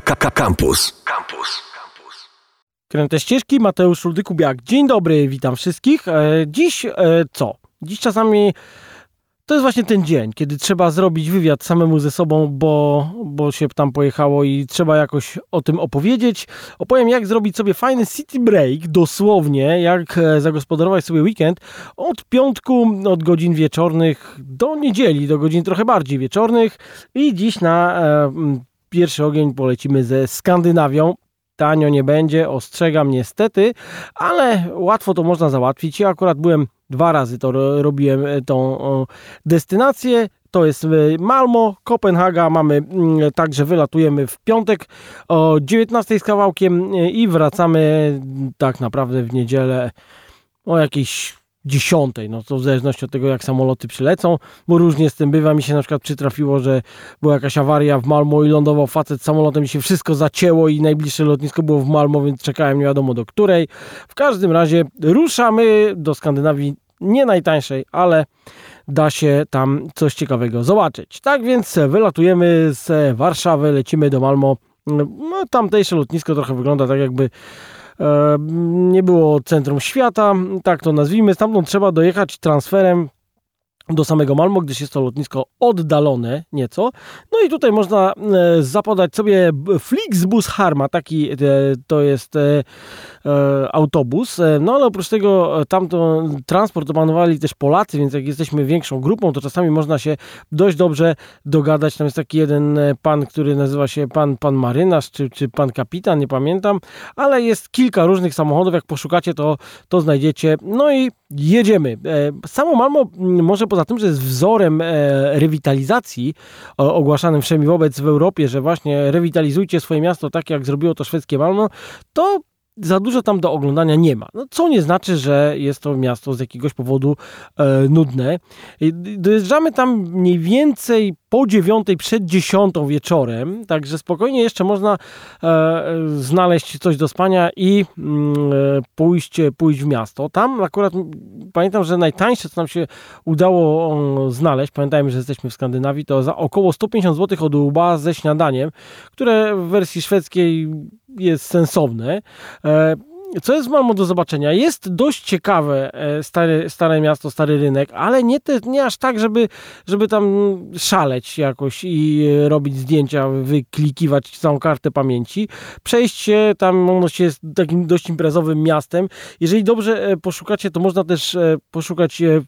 Campus. Campus. Kręte ścieżki, Mateusz Rudy-Kubiak. Dzień dobry, witam wszystkich. E, dziś e, co? Dziś czasami to jest właśnie ten dzień, kiedy trzeba zrobić wywiad samemu ze sobą, bo, bo się tam pojechało i trzeba jakoś o tym opowiedzieć. Opowiem, jak zrobić sobie fajny city break, dosłownie, jak e, zagospodarować sobie weekend od piątku, od godzin wieczornych do niedzieli, do godzin trochę bardziej wieczornych. I dziś na pierwszy ogień polecimy ze Skandynawią. Tanio nie będzie, ostrzegam niestety, ale łatwo to można załatwić. Ja akurat byłem dwa razy, to robiłem e, tą destynację. To jest e, Malmo, Kopenhaga. Mamy mm, także wylatujemy w piątek o 19 z kawałkiem e, i wracamy tak naprawdę w niedzielę o jakieś dziesiątej, no to w zależności od tego, jak samoloty przylecą, bo różnie z tym bywa. Mi się na przykład przytrafiło, że była jakaś awaria w Malmo i lądował facet samolotem i się wszystko zacięło i najbliższe lotnisko było w Malmo, więc czekałem nie wiadomo do której. W każdym razie ruszamy do Skandynawii, nie najtańszej, ale da się tam coś ciekawego zobaczyć. Tak więc wylatujemy z Warszawy, lecimy do Malmo. No, tamtejsze lotnisko trochę wygląda tak jakby nie było centrum świata, tak to nazwijmy. Stamtąd trzeba dojechać transferem do samego Malmo, gdyż jest to lotnisko oddalone nieco. No i tutaj można e, zapodać sobie Flixbus Harma, taki e, to jest autobus. No ale oprócz tego tamto transport opanowali też Polacy, więc jak jesteśmy większą grupą, to czasami można się dość dobrze dogadać. Tam jest taki jeden pan, który nazywa się pan, pan marynarz, czy, czy pan kapitan, nie pamiętam, ale jest kilka różnych samochodów. Jak poszukacie, to, to znajdziecie. No i jedziemy. Samo Malmo może poza tym, że jest wzorem e, rewitalizacji ogłaszanym wszemi wobec w Europie, że właśnie rewitalizujcie swoje miasto tak, jak zrobiło to szwedzkie Malmo, to za dużo tam do oglądania nie ma. No, co nie znaczy, że jest to miasto z jakiegoś powodu e, nudne. Dojeżdżamy tam mniej więcej po dziewiątej, przed dziesiątą wieczorem, także spokojnie jeszcze można e, znaleźć coś do spania i mm, e, pójść, pójść w miasto. Tam akurat pamiętam, że najtańsze, co nam się udało znaleźć, pamiętajmy, że jesteśmy w Skandynawii, to za około 150 zł od łba ze śniadaniem, które w wersji szwedzkiej jest sensowne. E, co jest Malmo do zobaczenia? Jest dość ciekawe e, stare, stare miasto, stary rynek, ale nie, te, nie aż tak, żeby, żeby tam szaleć jakoś i robić zdjęcia, wyklikiwać całą kartę pamięci. Przejść się tam, ono się jest takim dość imprezowym miastem. Jeżeli dobrze e, poszukacie, to można też poszukać E,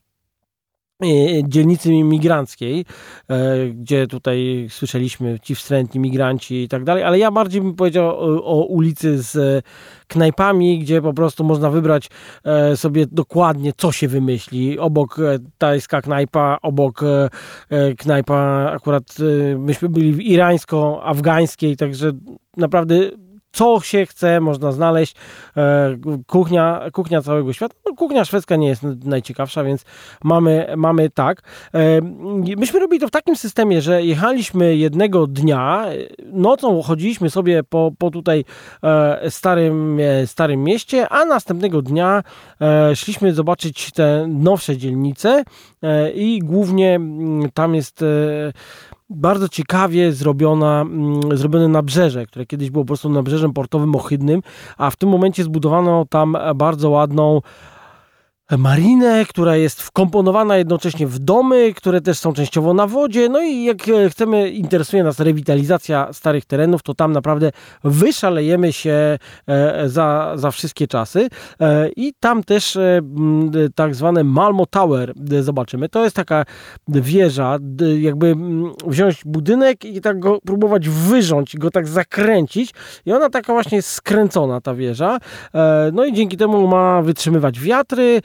dzielnicy imigranckiej, e, gdzie tutaj słyszeliśmy ci wstrętni migranci i tak dalej, ale ja bardziej bym powiedział o, o ulicy z knajpami, gdzie po prostu można wybrać e, sobie dokładnie, co się wymyśli. Obok tajska knajpa, obok knajpa akurat myśmy byli w irańsko-afgańskiej, także naprawdę co się chce, można znaleźć. E, kuchnia, kuchnia całego świata. No, kuchnia szwedzka nie jest najciekawsza, więc mamy, mamy tak. E, myśmy robili to w takim systemie, że jechaliśmy jednego dnia, nocą chodziliśmy sobie po, po tutaj e, starym, starym mieście, a następnego dnia szliśmy zobaczyć te nowsze dzielnice i głównie mm, tam jest bardzo ciekawie zrobiona, mm, zrobione nabrzeże, które kiedyś było po prostu nabrzeżem portowym ohydnym, a w tym momencie zbudowano tam bardzo ładną marinę, która jest wkomponowana jednocześnie w domy, które też są częściowo na wodzie. No i jak e, chcemy, interesuje nas rewitalizacja starych terenów, to tam naprawdę wyszalejemy się e, za, za wszystkie czasy. E, I tam też tak zwane Malmo Tower zobaczymy. To jest taka wieża, jakby wziąć budynek i tak go próbować wyrząć, go tak zakręcić. I ona taka właśnie jest skręcona, ta wieża. No i dzięki temu ma wytrzymywać wiatry,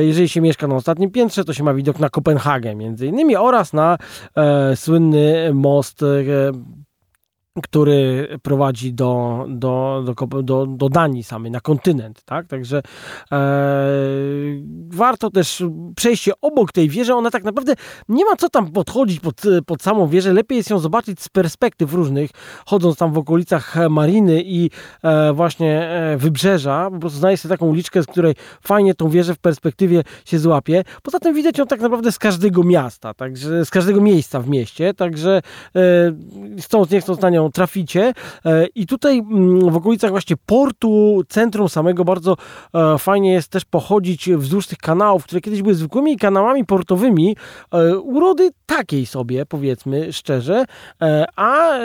jeżeli się mieszka na ostatnim piętrze, to się ma widok na Kopenhagę między innymi oraz na e, słynny most e, który prowadzi do, do, do, do, do Danii samej, na kontynent, tak? Także e, warto też przejść obok tej wieży. Ona tak naprawdę nie ma co tam podchodzić pod, pod samą wieżę. Lepiej jest ją zobaczyć z perspektyw różnych, chodząc tam w okolicach Mariny i e, właśnie e, wybrzeża. Po prostu znajdzie sobie taką uliczkę, z której fajnie tą wieżę w perspektywie się złapie. Poza tym widać ją tak naprawdę z każdego miasta, także z każdego miejsca w mieście, także e, chcąc, nie chcąc na nią Traficie. I tutaj mm, w okolicach właśnie portu, centrum samego bardzo fajnie jest też pochodzić wzdłuż tych kanałów, które kiedyś były zwykłymi kanałami portowymi, urody takiej sobie powiedzmy szczerze, a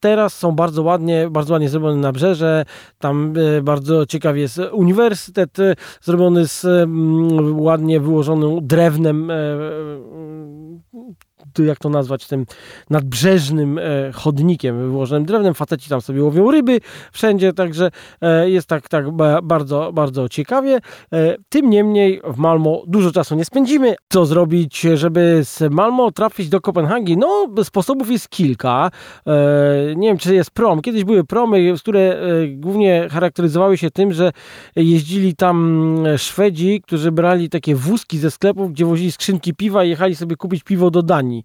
teraz są bardzo ładnie, bardzo ładnie zrobione nabrzeże, tam bardzo ciekawie jest uniwersytet zrobiony z mm, ładnie wyłożonym drewnem jak to nazwać, tym nadbrzeżnym e, chodnikiem wyłożonym drewnem. Faceci tam sobie łowią ryby wszędzie, także e, jest tak, tak bardzo, bardzo ciekawie. E, tym niemniej w Malmo dużo czasu nie spędzimy. Co zrobić, żeby z Malmo trafić do Kopenhagi? No, sposobów jest kilka. Nie wiem, czy jest prom. Kiedyś były promy, które głównie charakteryzowały się tym, że jeździli tam Szwedzi, którzy brali takie wózki ze sklepów, gdzie wozili skrzynki piwa i jechali sobie kupić piwo do Danii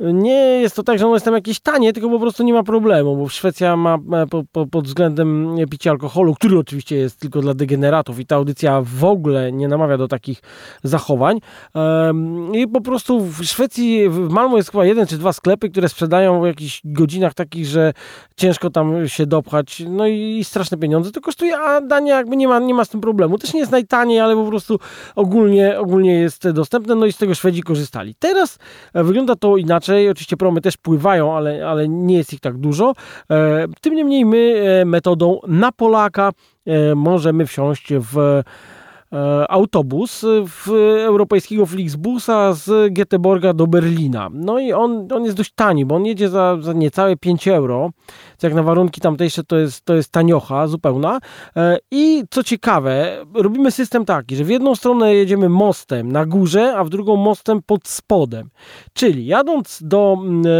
nie jest to tak, że ono jest tam jakieś tanie, tylko po prostu nie ma problemu, bo Szwecja ma po, po, pod względem picia alkoholu, który oczywiście jest tylko dla degeneratów i ta audycja w ogóle nie namawia do takich zachowań. I po prostu w Szwecji, w Malmo jest chyba jeden czy dwa sklepy, które sprzedają w jakichś godzinach takich, że ciężko tam się dopchać, no i straszne pieniądze to kosztuje, a Dania jakby nie ma, nie ma z tym problemu. Też nie jest najtaniej, ale po prostu ogólnie, ogólnie jest dostępne, no i z tego Szwedzi korzystali. Teraz e, wygląda to inaczej Oczywiście promy też pływają, ale, ale nie jest ich tak dużo. E, tym niemniej my e, metodą na Polaka e, możemy wsiąść w autobus w europejskiego Flixbusa z Göteborga do Berlina. No i on, on jest dość tani, bo on jedzie za, za niecałe 5 euro jak na warunki tamtejsze to jest, to jest taniocha zupełna. E, I co ciekawe, robimy system taki, że w jedną stronę jedziemy mostem na górze, a w drugą mostem pod spodem. Czyli jadąc do, mm, e,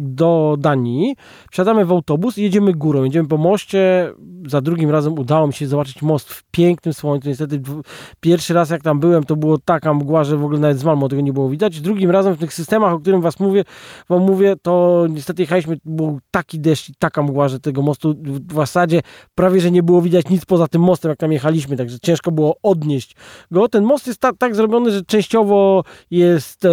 do Danii, wsiadamy w autobus i jedziemy górą. Jedziemy po moście. Za drugim razem udało mi się zobaczyć most w pięknym słońcu. Niestety pierwszy raz jak tam byłem, to było taka mgła, że w ogóle nawet z Malmo tego nie było widać. Drugim razem w tych systemach, o którym was mówię, wam mówię, to niestety jechaliśmy, był taki deszcz i taka mgła, że tego mostu w zasadzie prawie, że nie było widać nic poza tym mostem, jak tam jechaliśmy, także ciężko było odnieść go. Ten most jest ta, tak zrobiony, że częściowo jest e,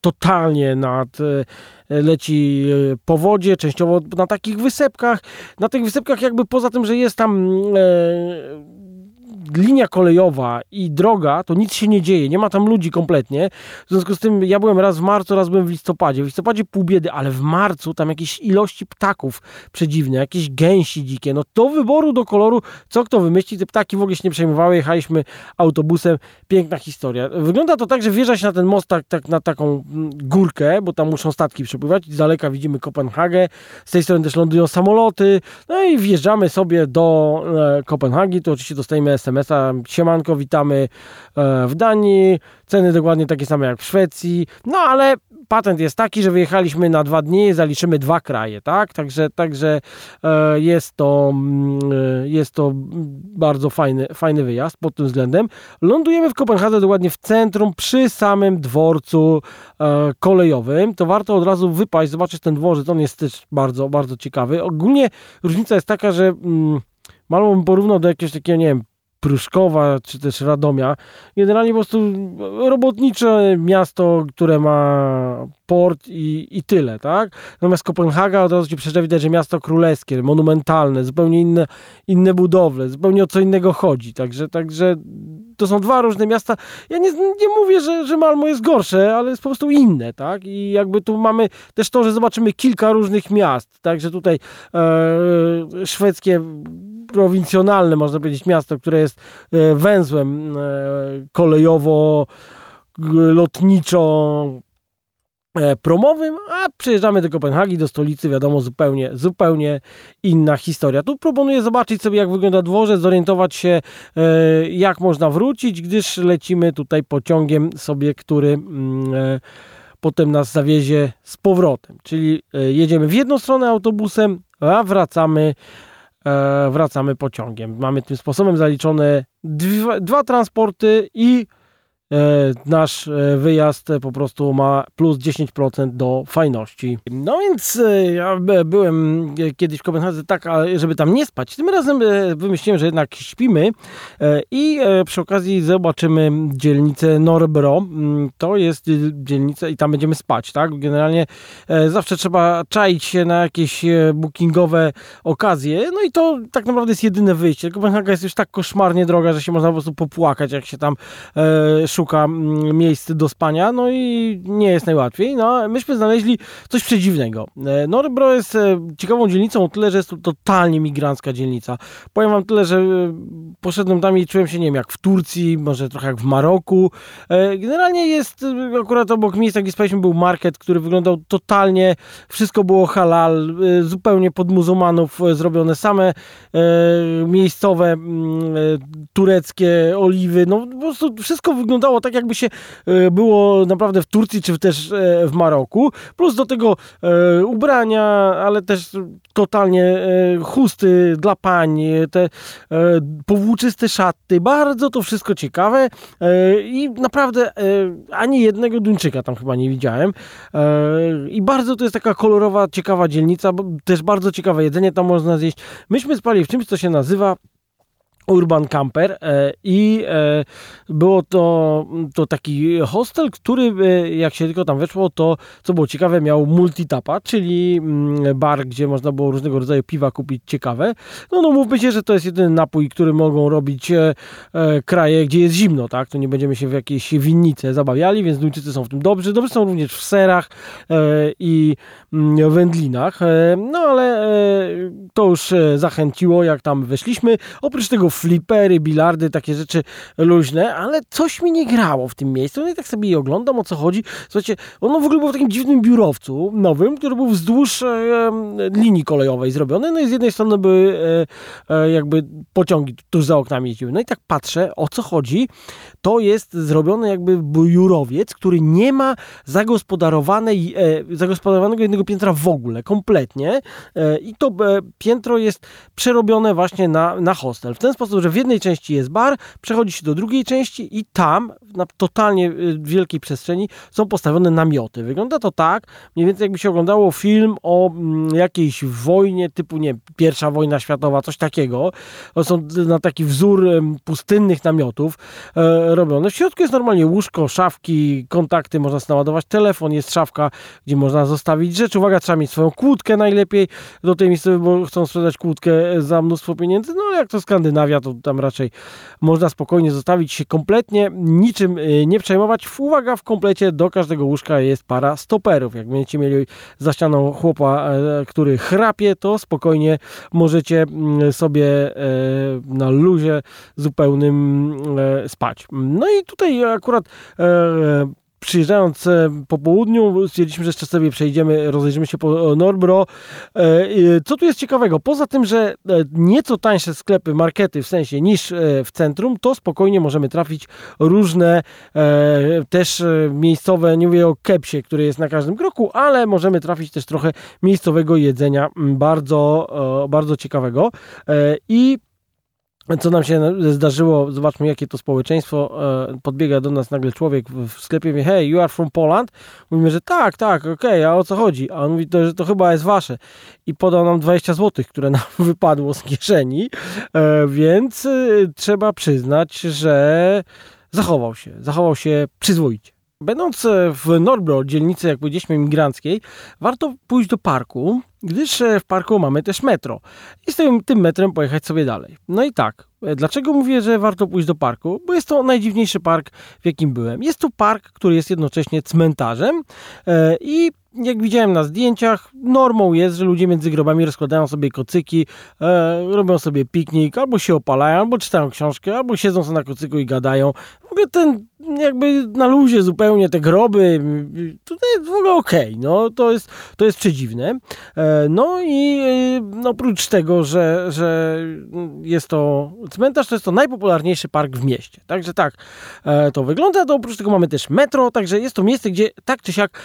totalnie nad e, leci e, po wodzie, częściowo na takich wysepkach. Na tych wysepkach jakby poza tym, że jest tam e, linia kolejowa i droga, to nic się nie dzieje, nie ma tam ludzi kompletnie. W związku z tym ja byłem raz w marcu, raz byłem w listopadzie. W listopadzie pół biedy, ale w marcu tam jakieś ilości ptaków przedziwne, jakieś gęsi dzikie. No do wyboru, do koloru, co kto wymyśli, te ptaki w ogóle się nie przejmowały, jechaliśmy autobusem, piękna historia. Wygląda to tak, że wjeżdża się na ten most tak, tak na taką mm, górkę, bo tam muszą statki przepływać. Z daleka widzimy Kopenhagę, z tej strony też lądują samoloty, no i wjeżdżamy sobie do e, Kopenhagi, to oczywiście dostajemy SMS SMS-a. Siemanko, witamy e, w Danii. Ceny dokładnie takie same jak w Szwecji. No ale patent jest taki, że wyjechaliśmy na dwa dni, zaliczymy dwa kraje, tak? Także, także e, jest, to, mm, e, jest to bardzo fajny, fajny wyjazd pod tym względem. Lądujemy w Kopenhadze dokładnie w centrum, przy samym dworcu kolejowym. To warto od razu wypaść, zobaczyć ten dworzec. On jest też bardzo, bardzo ciekawy. Ogólnie różnica jest taka, że mm, Malmo bym porównał do jakiegoś takiego, nie wiem, Pruszkowa czy też Radomia. Generalnie po prostu robotnicze miasto, które ma port i, i tyle, tak? Natomiast Kopenhaga od razu ci przyjeżdża widać, że miasto królewskie, monumentalne, zupełnie inne, inne budowle, zupełnie o co innego chodzi. Także, także to są dwa różne miasta. Ja nie, nie mówię, że, że Malmo jest gorsze, ale jest po prostu inne, tak? I jakby tu mamy też to, że zobaczymy kilka różnych miast. Także tutaj e, szwedzkie prowincjonalne, można powiedzieć, miasto, które jest e, węzłem e, kolejowo lotniczo e, promowym, a przyjeżdżamy do Kopenhagi, do stolicy, wiadomo, zupełnie, zupełnie inna historia. Tu proponuję zobaczyć sobie, jak wygląda dworzec, zorientować się, jak można wrócić, gdyż lecimy tutaj pociągiem sobie, który mm, potem nas zawiezie z powrotem. Czyli jedziemy w jedną stronę autobusem, a wracamy wracamy pociągiem. Mamy tym sposobem zaliczone dwa, dwa transporty i nasz wyjazd po prostu ma plus 10% do fajności. No więc ja byłem kiedyś w Kopenhadze tak, żeby tam nie spać. Tym razem wymyśliłem, że jednak śpimy i przy okazji zobaczymy dzielnicę Norbro. Mm, to jest dzielnica i tam będziemy spać, tak? Generalnie zawsze trzeba czaić się na jakieś bookingowe okazje, no i to tak naprawdę jest jedyne wyjście. Kopenhaga jest już tak koszmarnie droga, że się można po prostu popłakać, jak się tam e, szuka mm, miejsc do spania, no i nie jest najłatwiej. No, myśmy znaleźli coś przedziwnego. E, Norbro jest e, ciekawą dzielnicą o tyle, że jest to totalnie migrancka dzielnica. Powiem wam tyle, że e, poszedłem tam i czułem się, nie wiem, jak w Turcji, może trochę jak w Maroku. Generalnie jest akurat obok miejsca, gdzie spaliśmy, był market, który wyglądał totalnie, wszystko było halal, zupełnie pod muzułmanów zrobione, same miejscowe tureckie oliwy, no po prostu wszystko wyglądało tak, jakby się było naprawdę w Turcji, czy też w Maroku. Plus do tego ubrania, ale też totalnie chusty dla pań, te powłóczyste szaty, bardzo to wszystko ciekawe i naprawdę ani jednego Duńczyka tam chyba nie widziałem. I bardzo to jest taka kolorowa, ciekawa dzielnica, też bardzo ciekawe jedzenie tam można zjeść. Myśmy spali w czymś, co się nazywa Urban Camper e, i e, było to, to taki hostel, który e, jak się tylko tam weszło, to co było ciekawe, miał multitapa, czyli mm, bar, gdzie można było różnego rodzaju piwa kupić ciekawe. No, no mówmy się, że to jest jedyny napój, który mogą robić kraje, gdzie jest zimno, tak? To nie będziemy się w jakiejś winnice zabawiali, więc Duńczycy są w tym dobrzy. Dobrzy są również w serach i mm, wędlinach. No ale to już zachęciło, jak tam weszliśmy. Oprócz tego flipery, bilardy, takie rzeczy luźne, ale coś mi nie grało w tym miejscu. No i tak sobie je oglądam, o co chodzi. Słuchajcie, ono w ogóle było w takim dziwnym biurowcu nowym, który był wzdłuż e, linii kolejowej zrobiony. No i z jednej strony były e, e, jakby pociągi tuż za oknami jeździły. No i tak patrzę, o co chodzi. To jest zrobiony jakby biurowiec, który nie ma zagospodarowanej, e, zagospodarowanego jednego piętra w ogóle, kompletnie. E, I to e, piętro jest przerobione właśnie na, na hostel. W ten sposób sposób, że w jednej części jest bar, przechodzi się do drugiej części i tam, na totalnie y, wielkiej przestrzeni, są postawione namioty. Wygląda to tak, mniej więcej jakby się oglądało film o mm, jakiejś wojnie typu, nie pierwsza wojna światowa, coś takiego. Są na taki wzór pustynnych namiotów e, robione. W środku jest normalnie łóżko, szafki, kontakty, można naładować telefon, jest szafka, gdzie można zostawić rzeczy. Uwaga, trzeba mieć swoją kłódkę najlepiej do tej miejscowej, bo chcą sprzedać kłódkę za mnóstwo pieniędzy. No jak to Skandynawia, to tam raczej można spokojnie zostawić się kompletnie, niczym y, nie przejmować. Uwaga, w komplecie do każdego łóżka jest para stoperów. Jak będziecie mieli za ścianą chłopa, e, który chrapie, to spokojnie możecie mm, sobie e, na luzie zupełnym e, spać. No i tutaj akurat przyjeżdżając e, po południu, stwierdziliśmy, że jeszcze sobie przejdziemy, rozejrzymy się po Norbro. E, co tu jest ciekawego? Poza tym, że e, nieco tańsze sklepy, markety w sensie niż w centrum, to spokojnie możemy trafić różne też miejscowe, nie mówię o kepsie, który jest na każdym kroku, ale możemy trafić też trochę miejscowego jedzenia bardzo, bardzo ciekawego. I co nam się zdarzyło, zobaczmy jakie to społeczeństwo, e, podbiega do nas nagle człowiek w sklepie, mówi, hey, you are from Poland? Mówimy, że tak, tak, okej, okay, a o co chodzi? A on mówi, to, że to chyba jest wasze. I podał nam 20 zł, które nam wypadło z kieszeni, e, więc e, trzeba przyznać, że zachował się, zachował się przyzwoicie. Będąc w Norbro, dzielnicy, jak powiedzieliśmy, migranckiej, warto pójść do parku, gdyż e, w parku mamy też metro. I z tym, tym metrem pojechać sobie dalej. No i tak, e, dlaczego mówię, że warto pójść do parku? Bo jest to najdziwniejszy park, w jakim byłem. Jest to park, który jest jednocześnie cmentarzem e, i jak widziałem na zdjęciach, normą jest, że ludzie między grobami rozkładają sobie kocyki, robią sobie piknik, albo się opalają, albo czytają książkę, albo siedzą sobie na kocyku i gadają. W ogóle ten jakby na luzie zupełnie te groby, tutaj w ogóle okej, okay, no to jest, to jest przedziwne. E, no i no, oprócz tego, że, że jest to cmentarz, to jest to najpopularniejszy park w mieście. Także tak e, to wygląda, to oprócz tego mamy też metro, także jest to miejsce, gdzie tak czy siak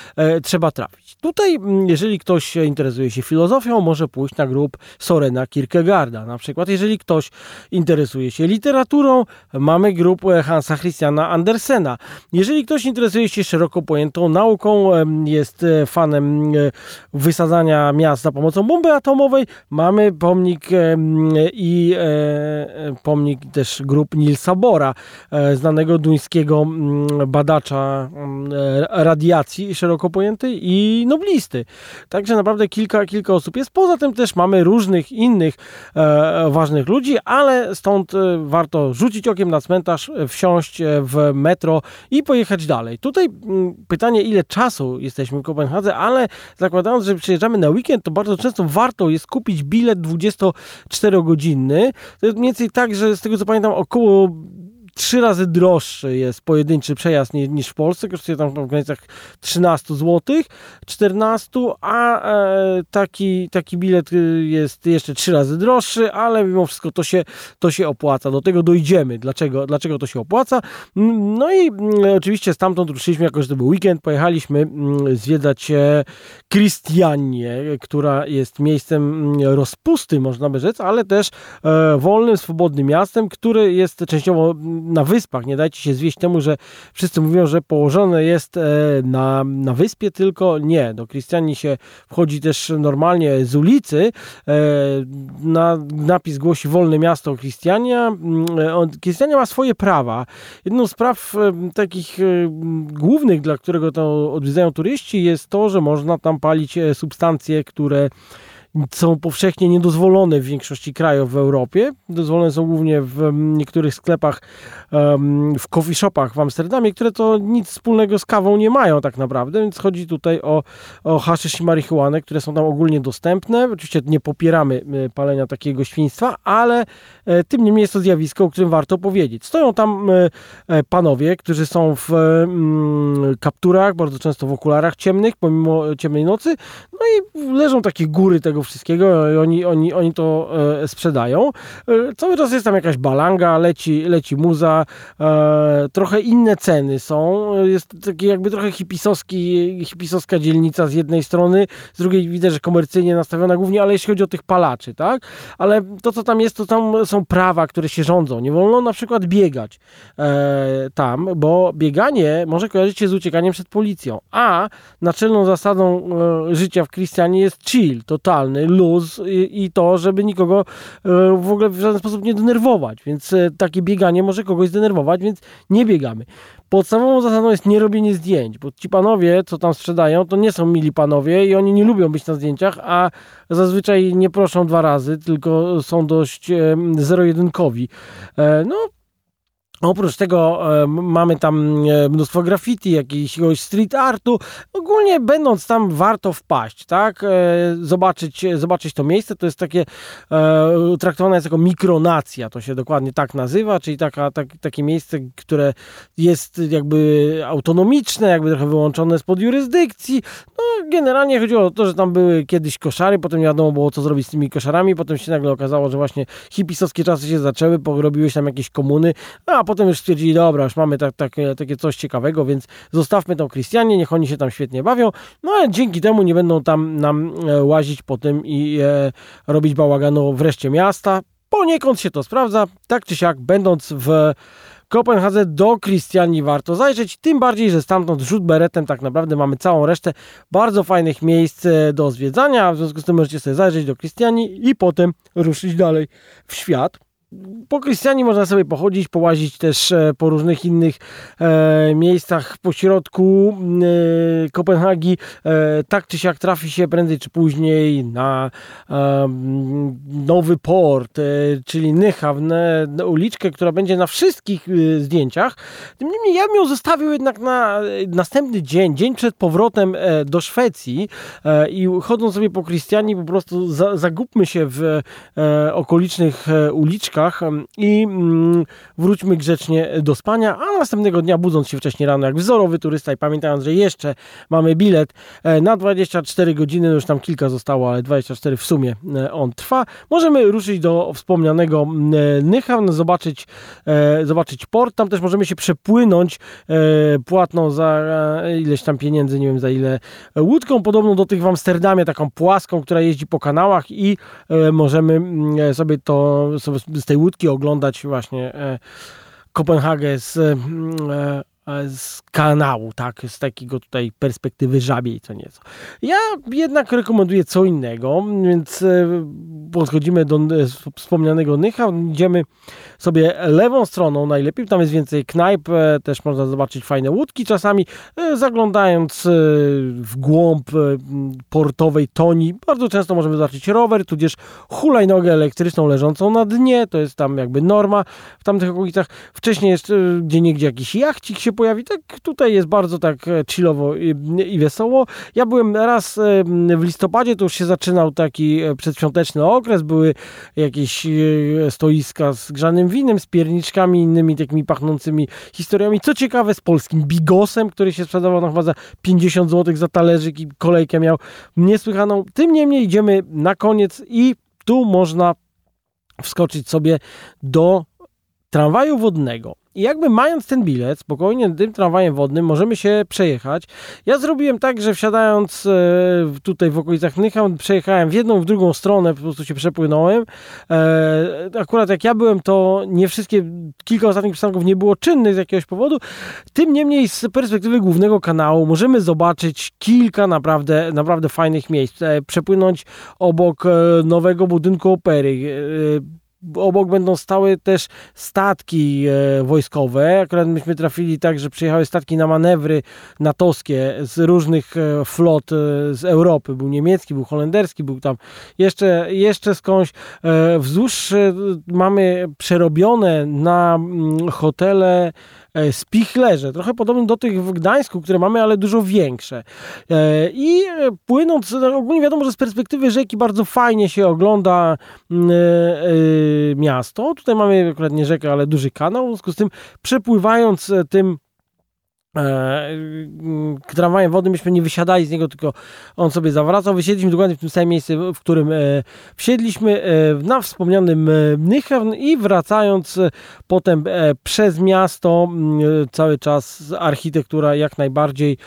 trzeba trafić. Tutaj, jeżeli ktoś interesuje się filozofią, może pójść na grup Sorena Kierkegaarda. Na przykład, jeżeli ktoś interesuje się literaturą, mamy grupę Hansa Christiana Andersena, Jeżeli ktoś interesuje się szeroko pojętą nauką, jest fanem wysadzania miast za pomocą bomby atomowej, mamy pomnik i pomnik też grup Nilsa Bora, znanego duńskiego badacza radiacji szeroko pojętej i noblisty. Także naprawdę kilka, kilka osób jest. Poza tym też mamy różnych innych e, ważnych ludzi, ale stąd e, warto rzucić okiem na cmentarz, wsiąść e, w metro i pojechać dalej. Tutaj mm, pytanie, ile czasu jesteśmy w Kopenhadze, ale zakładając, że przyjeżdżamy na weekend, to bardzo często warto jest kupić bilet 24-godzinny. To jest mniej więcej tak, że z tego co pamiętam około trzy razy droższy jest pojedynczy przejazd niż w Polsce, kosztuje tam w granicach 13 zł, 14, a e, taki, taki bilet y, jest jeszcze trzy razy droższy, ale mimo wszystko to się, to się opłaca. Do tego dojdziemy. Dlaczego, dlaczego to się opłaca? No i oczywiście stamtąd ruszyliśmy, jako że to był weekend, pojechaliśmy zwiedzać Kristianię, która jest miejscem rozpusty, można by rzec, ale też e, wolnym, swobodnym miastem, które jest częściowo na wyspach. Nie dajcie się zwieść temu, że wszyscy mówią, że położone jest e, na, na wyspie, tylko nie. Do Krystianii się wchodzi też normalnie z ulicy. E, na, napis głosi Wolne Miasto Krystiania. Krystiania mm, ma swoje prawa. Jedną z praw e, takich głównych, dla którego to odwiedzają turyści, jest to, że można tam palić substancje, które są powszechnie niedozwolone w większości krajów w Europie. Dozwolone są głównie w niektórych sklepach, w coffee shopach w Amsterdamie, które to nic wspólnego z kawą nie mają tak naprawdę, więc chodzi tutaj o, o haszysz i marihuanę, które są tam ogólnie dostępne. Oczywiście nie popieramy e, palenia takiego świństwa, ale e, tym niemniej jest to zjawisko, o którym warto powiedzieć. Stoją tam e, panowie, którzy są w kapturach, bardzo często w okularach ciemnych, pomimo ciemnej nocy, no i leżą takie góry tego wszystkiego i oni, oni, oni to e, sprzedają. E, cały czas jest tam jakaś balanga, leci, leci muza, e, trochę inne ceny są. Jest taki jakby trochę hipisowski, hipisowska dzielnica z jednej strony, z drugiej widzę, że komercyjnie nastawiona głównie, ale jeśli chodzi o tych palaczy, tak? Ale to, co tam jest, to tam są prawa, które się rządzą. Nie wolno na przykład biegać tam, bo bieganie może kojarzyć się z uciekaniem przed policją, a naczelną zasadą życia w Christianie jest chill, totalny luz i, i to, żeby nikogo e, w ogóle w żaden sposób nie denerwować. Więc e, takie bieganie może kogoś zdenerwować, więc nie biegamy. Podstawową zasadą jest nie robienie zdjęć, bo ci panowie, co tam sprzedają, to nie są mili panowie i oni nie lubią być na zdjęciach, a zazwyczaj nie proszą dwa razy, tylko są dość zero-jedynkowi. E, no, Oprócz tego e, mamy tam e, mnóstwo graffiti, jakiegoś street artu. Ogólnie będąc tam warto wpaść, tak? E, zobaczyć, zobaczyć to miejsce. To jest takie e, traktowane jest jako mikronacja, to się dokładnie tak nazywa, czyli taka, tak, takie miejsce, które jest jakby autonomiczne, jakby trochę wyłączone spod jurysdykcji. No generalnie chodziło o to, że tam były kiedyś koszary, potem nie wiadomo było co zrobić z tymi koszarami, potem się nagle okazało, że właśnie hipisowskie czasy się zaczęły, porobiły się tam jakieś komuny, a potem już stwierdzili, dobra, już mamy tak, tak, takie coś ciekawego, więc zostawmy tą Christianie, niech oni się tam świetnie bawią, no a dzięki temu nie będą tam nam e, łazić po tym i e, robić bałaganu w reszcie miasta. Poniekąd się to sprawdza, tak czy siak, będąc w Kopenhadze do Christiani warto zajrzeć, tym bardziej, że stamtąd rzut beretem tak naprawdę mamy całą resztę bardzo fajnych miejsc e, do zwiedzania, w związku z tym możecie sobie zajrzeć do Christiani i potem ruszyć dalej w świat po Krystianie można sobie pochodzić, połazić też e, po różnych innych e, miejscach po środku e, Kopenhagi. E, tak czy siak trafi się prędzej czy później na e, nowy port, e, czyli Nyhavne, uliczkę, która będzie na wszystkich zdjęciach. Tym niemniej ja bym ją zostawił jednak na następny dzień, dzień przed powrotem do Szwecji i chodząc sobie po Krystianie po prostu za, zagubmy się w okolicznych uliczkach i mm, wróćmy grzecznie do spania, a następnego dnia budząc się wcześniej rano jak wzorowy turysta i pamiętając, że jeszcze mamy bilet e, na 24 godziny, no już tam kilka zostało, ale 24 w sumie e, on trwa, możemy ruszyć do wspomnianego e, Nychan, zobaczyć, zobaczyć port, tam też możemy się przepłynąć płatną za ileś tam pieniędzy, nie wiem za ile, łódką podobną do tych w Amsterdamie, taką płaską, która jeździ po kanałach i możemy sobie to sobie tej łódki oglądać właśnie e, Kopenhagę z, e, z kanału, tak, z takiego tutaj perspektywy żabiej co nieco. Ja jednak rekomenduję co innego, więc podchodzimy do wspomnianego Nycha, idziemy sobie lewą stroną najlepiej, tam jest więcej knajp, też można zobaczyć fajne łódki czasami, zaglądając w głąb portowej Toni, bardzo często możemy zobaczyć rower, tudzież hulajnogę elektryczną leżącą na dnie, to jest tam jakby norma w tamtych okolicach. Wcześniej jest gdzie niegdzie jakiś jachcik się pojawi, tak tutaj jest bardzo tak e, chillowo i, i wesoło. Ja byłem raz e, w listopadzie, to już się zaczynał taki e, przedświąteczny okres, były jakieś stoiska z grzanym winem, z pierniczkami, innymi takimi pachnącymi historiami. Co ciekawe, z polskim bigosem, który się sprzedawał na chyba za 50 zł za talerzyk i kolejkę miał niesłychaną. Tym niemniej idziemy na koniec i tu można wskoczyć sobie do tramwaju wodnego. I jakby mając ten bilet, spokojnie tym tramwajem wodnym możemy się przejechać. Ja zrobiłem tak, że wsiadając e, tutaj w okolicach Nycham, przejechałem w jedną, w drugą stronę, po prostu się przepłynąłem. E, akurat jak ja byłem, to nie wszystkie, kilka ostatnich przystanków nie było czynnych z jakiegoś powodu. Tym niemniej z perspektywy głównego kanału możemy zobaczyć kilka naprawdę, naprawdę fajnych miejsc. E, przepłynąć obok nowego budynku opery obok będą stały też statki e, wojskowe. Akurat myśmy trafili tak, że przyjechały statki na manewry natowskie z różnych e, flot e, z Europy. Był niemiecki, był holenderski, był tam jeszcze, jeszcze skądś. Wzdłuż mamy przerobione na mm, hotele E, spichlerze, trochę podobne do tych w Gdańsku, które mamy, ale dużo większe. E, I płynąc, no, ogólnie wiadomo, że z perspektywy rzeki bardzo fajnie się ogląda mm, e, miasto. Tutaj mamy akurat nie rzekę, ale duży kanał, w związku z tym przepływając tym E, tramwajem wody myśmy nie wysiadali z niego, tylko on sobie zawracał. Wysiedliśmy dokładnie w tym samym miejscu, w którym e, wsiedliśmy e, na wspomnianym Nychewn i wracając potem przez miasto, cały czas architektura jak najbardziej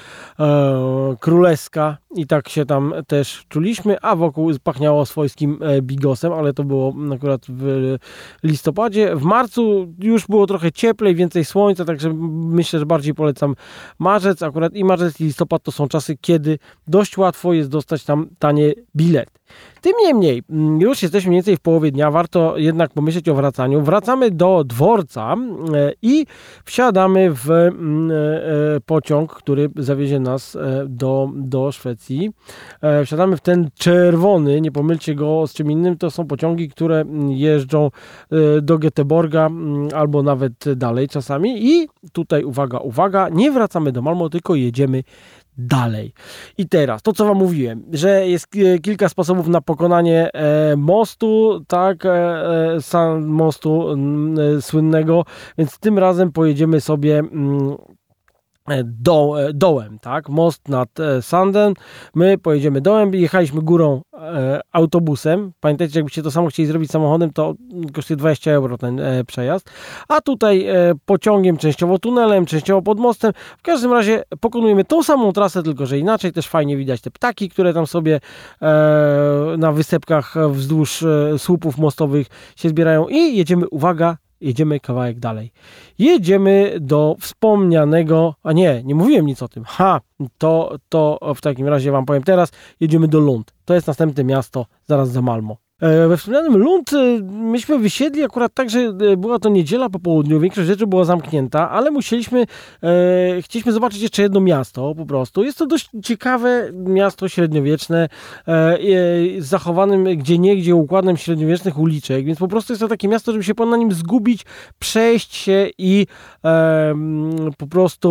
królewska i tak się tam też czuliśmy, a wokół pachniało swojskim bigosem, ale to było akurat w listopadzie. W marcu już było trochę cieplej, więcej słońca, także myślę, że bardziej polecam marzec, akurat i marzec i listopad to są czasy, kiedy dość łatwo jest dostać tam tanie bilety. Tym niemniej, mm, już jesteśmy mniej więcej w połowie dnia, warto jednak pomyśleć o wracaniu. Wracamy do dworca e, i wsiadamy w mm, e, e, pociąg, który zawiezie nas do, do Szwecji. Wsiadamy w ten czerwony, nie pomylcie go z czym innym, to są pociągi, które mm, jeżdżą do Göteborga albo nawet dalej czasami i tutaj uwaga, uwaga, nie wracamy do Malmo, tylko jedziemy dalej. I teraz, to co Wam mówiłem, że jest e, kilka sposobów na pokonanie e, mostu, tak, e, e, mostu słynnego, więc tym razem pojedziemy sobie mm, do, e, dołem, tak? Most nad e, Sandem. My pojedziemy dołem, jechaliśmy górą e, autobusem. Pamiętajcie, jakbyście to samo chcieli zrobić samochodem, to kosztuje 20 euro ten e, przejazd. A tutaj e, pociągiem, częściowo tunelem, częściowo pod mostem. W każdym razie pokonujemy tą samą trasę, tylko że inaczej. Też fajnie widać te ptaki, które tam sobie na wysepkach wzdłuż słupów mostowych się zbierają i jedziemy, uwaga, jedziemy kawałek dalej. Jedziemy do wspomnianego, a nie, nie mówiłem nic o tym. Ha, to, to w takim razie Wam powiem teraz. Jedziemy do Lund. To jest następne miasto zaraz za Malmo. E, we wspomnianym Lund e, myśmy wysiedli akurat tak, że e, była to niedziela po południu, większość rzeczy była zamknięta, ale musieliśmy, e, chcieliśmy zobaczyć jeszcze jedno miasto po prostu. Jest to dość ciekawe miasto średniowieczne e, z zachowanym gdzie niegdzie układem średniowiecznych uliczek, więc po prostu jest to takie miasto, żeby się na nim zgubić, przejść się i po prostu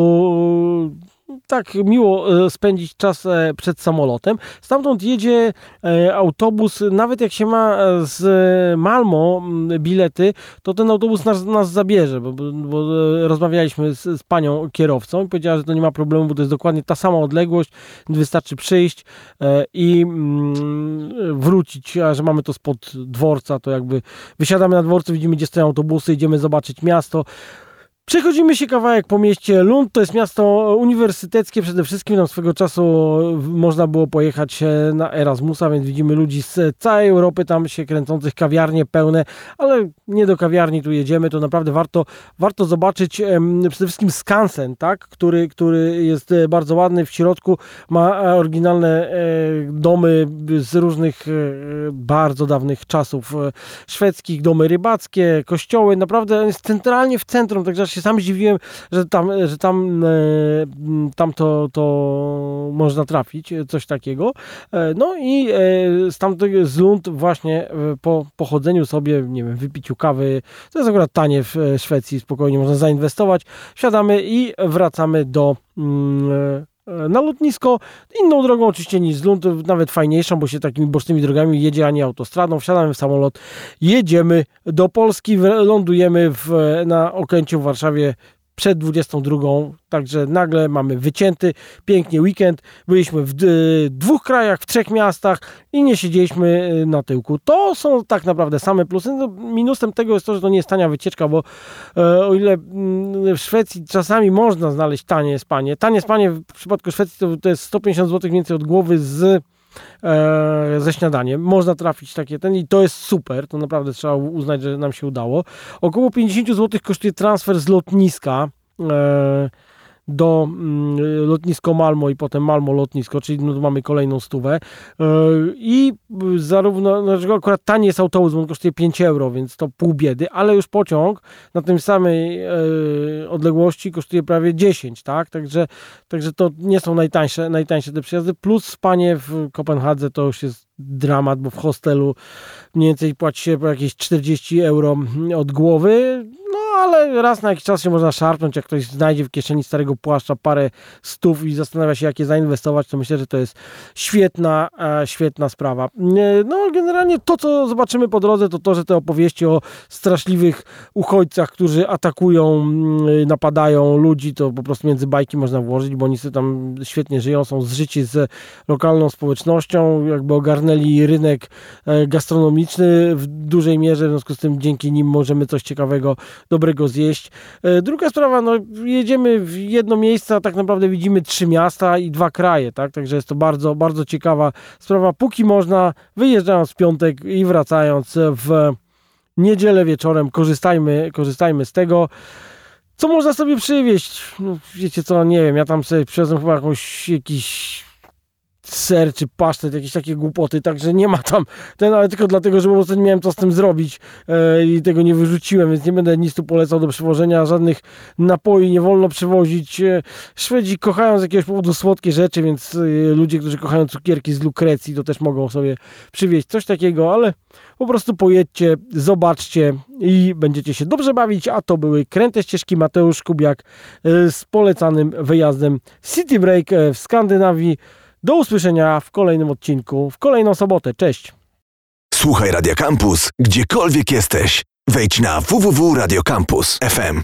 tak miło e, spędzić czas e, przed samolotem. Stamtąd jedzie e, autobus, nawet jak się ma z Malmo bilety, to ten autobus nas, nas zabierze, bo, bo rozmawialiśmy z, z, panią kierowcą i powiedziała, że to nie ma problemu, bo to jest dokładnie ta sama odległość, wystarczy przyjść i mm, wrócić, a że mamy to spod dworca, to jakby wysiadamy na dworcu, widzimy gdzie stoją autobusy, idziemy zobaczyć miasto. Przechodzimy się kawałek po mieście Lund. To jest miasto uniwersyteckie przede wszystkim. Tam swego czasu można było pojechać na Erasmusa, więc widzimy ludzi z całej Europy tam się kręcących, kawiarnie pełne, ale nie do kawiarni tu jedziemy. To naprawdę warto, warto zobaczyć przede wszystkim skansen, tak? który, który jest bardzo ładny. W środku ma oryginalne e, domy z różnych e, bardzo dawnych czasów e, szwedzkich, domy rybackie, kościoły. Naprawdę jest centralnie w centrum, także sam zdziwiłem, że tam, że tam, e, tam to, to można trafić, coś takiego. E, no i z Lund właśnie po pochodzeniu sobie, nie wiem, wypiciu kawy, to jest akurat tanie w Szwecji, spokojnie można zainwestować. Siadamy i wracamy do mm, na lotnisko. Inną drogą oczywiście niż z Lund, nawet fajniejszą, bo się takimi bocznymi drogami jedzie, a nie autostradą. Wsiadamy w samolot, jedziemy do Polski, lądujemy w, na Okęciu w Warszawie przed 22, także nagle mamy wycięty, pięknie weekend. Byliśmy w dwóch krajach, w trzech miastach i nie siedzieliśmy y, na tyłku. To są tak naprawdę same plusy. No, minusem tego jest to, że to nie jest tania wycieczka, bo e, o ile mm, w Szwecji czasami można znaleźć tanie spanie, tanie spanie w przypadku Szwecji to, to jest 150 zł więcej od głowy z e, ze śniadaniem. Można trafić takie ten i to jest super. To naprawdę trzeba uznać, że nam się udało. Około 50 zł kosztuje transfer z lotniska. E, do mm, lotnisko Malmo i potem Malmo lotnisko, czyli no, mamy kolejną stówę. E, I zarówno, no, akurat tanie jest autobus, bo on kosztuje 5 euro, więc to pół biedy, ale już pociąg na tym samej e, odległości kosztuje prawie 10, tak? Także, także to nie są najtańsze, najtańsze te przyjazdy, plus spanie w Kopenhadze to już jest dramat, bo w hostelu mniej więcej płaci się jakieś 40 euro od głowy, ale raz na jakiś czas się można szarpnąć, jak ktoś znajdzie w kieszeni starego płaszcza parę stów i zastanawia się, jakie zainwestować, to myślę, że to jest świetna, e, świetna sprawa. No generalnie to, co zobaczymy po drodze, to to, że te opowieści o straszliwych uchodźcach, którzy atakują, mm, napadają ludzi, to po prostu między bajki można włożyć, bo oni sobie tam świetnie żyją, są zżyci z lokalną społecznością, jakby ogarnęli rynek e, gastronomiczny w dużej mierze, w związku z tym dzięki nim możemy coś ciekawego, dobrego zjeść. E, druga sprawa, no jedziemy w jedno miejsce, a tak naprawdę widzimy trzy miasta i dwa kraje, tak? Także jest to bardzo, bardzo ciekawa sprawa. Póki można, wyjeżdżając w piątek i wracając w niedzielę wieczorem, korzystajmy, korzystajmy z tego. Co można sobie przywieźć? No, wiecie co, nie wiem, ja tam sobie przywiozłem chyba jakąś, jakiś ser czy pasztet, jakieś takie głupoty, także nie ma tam ten, ale tylko dlatego, że po prostu nie miałem co z tym zrobić e, i tego nie wyrzuciłem, więc nie będę nic tu polecał do przewożenia, żadnych napoi nie wolno przewozić. E, Szwedzi kochają z jakiegoś powodu słodkie rzeczy, więc e, ludzie, którzy kochają cukierki z lukrecji, to też mogą sobie przywieźć coś takiego, ale po prostu pojedźcie, zobaczcie i będziecie się dobrze bawić, a to były Kręte Ścieżki Mateusz Kubiak z polecanym wyjazdem City Break w Skandynawii. Do usłyszenia w kolejnym odcinku, w kolejną sobotę. Cześć! Słuchaj Radio Campus, gdziekolwiek jesteś. Wejdź na www.radiocampus.fm.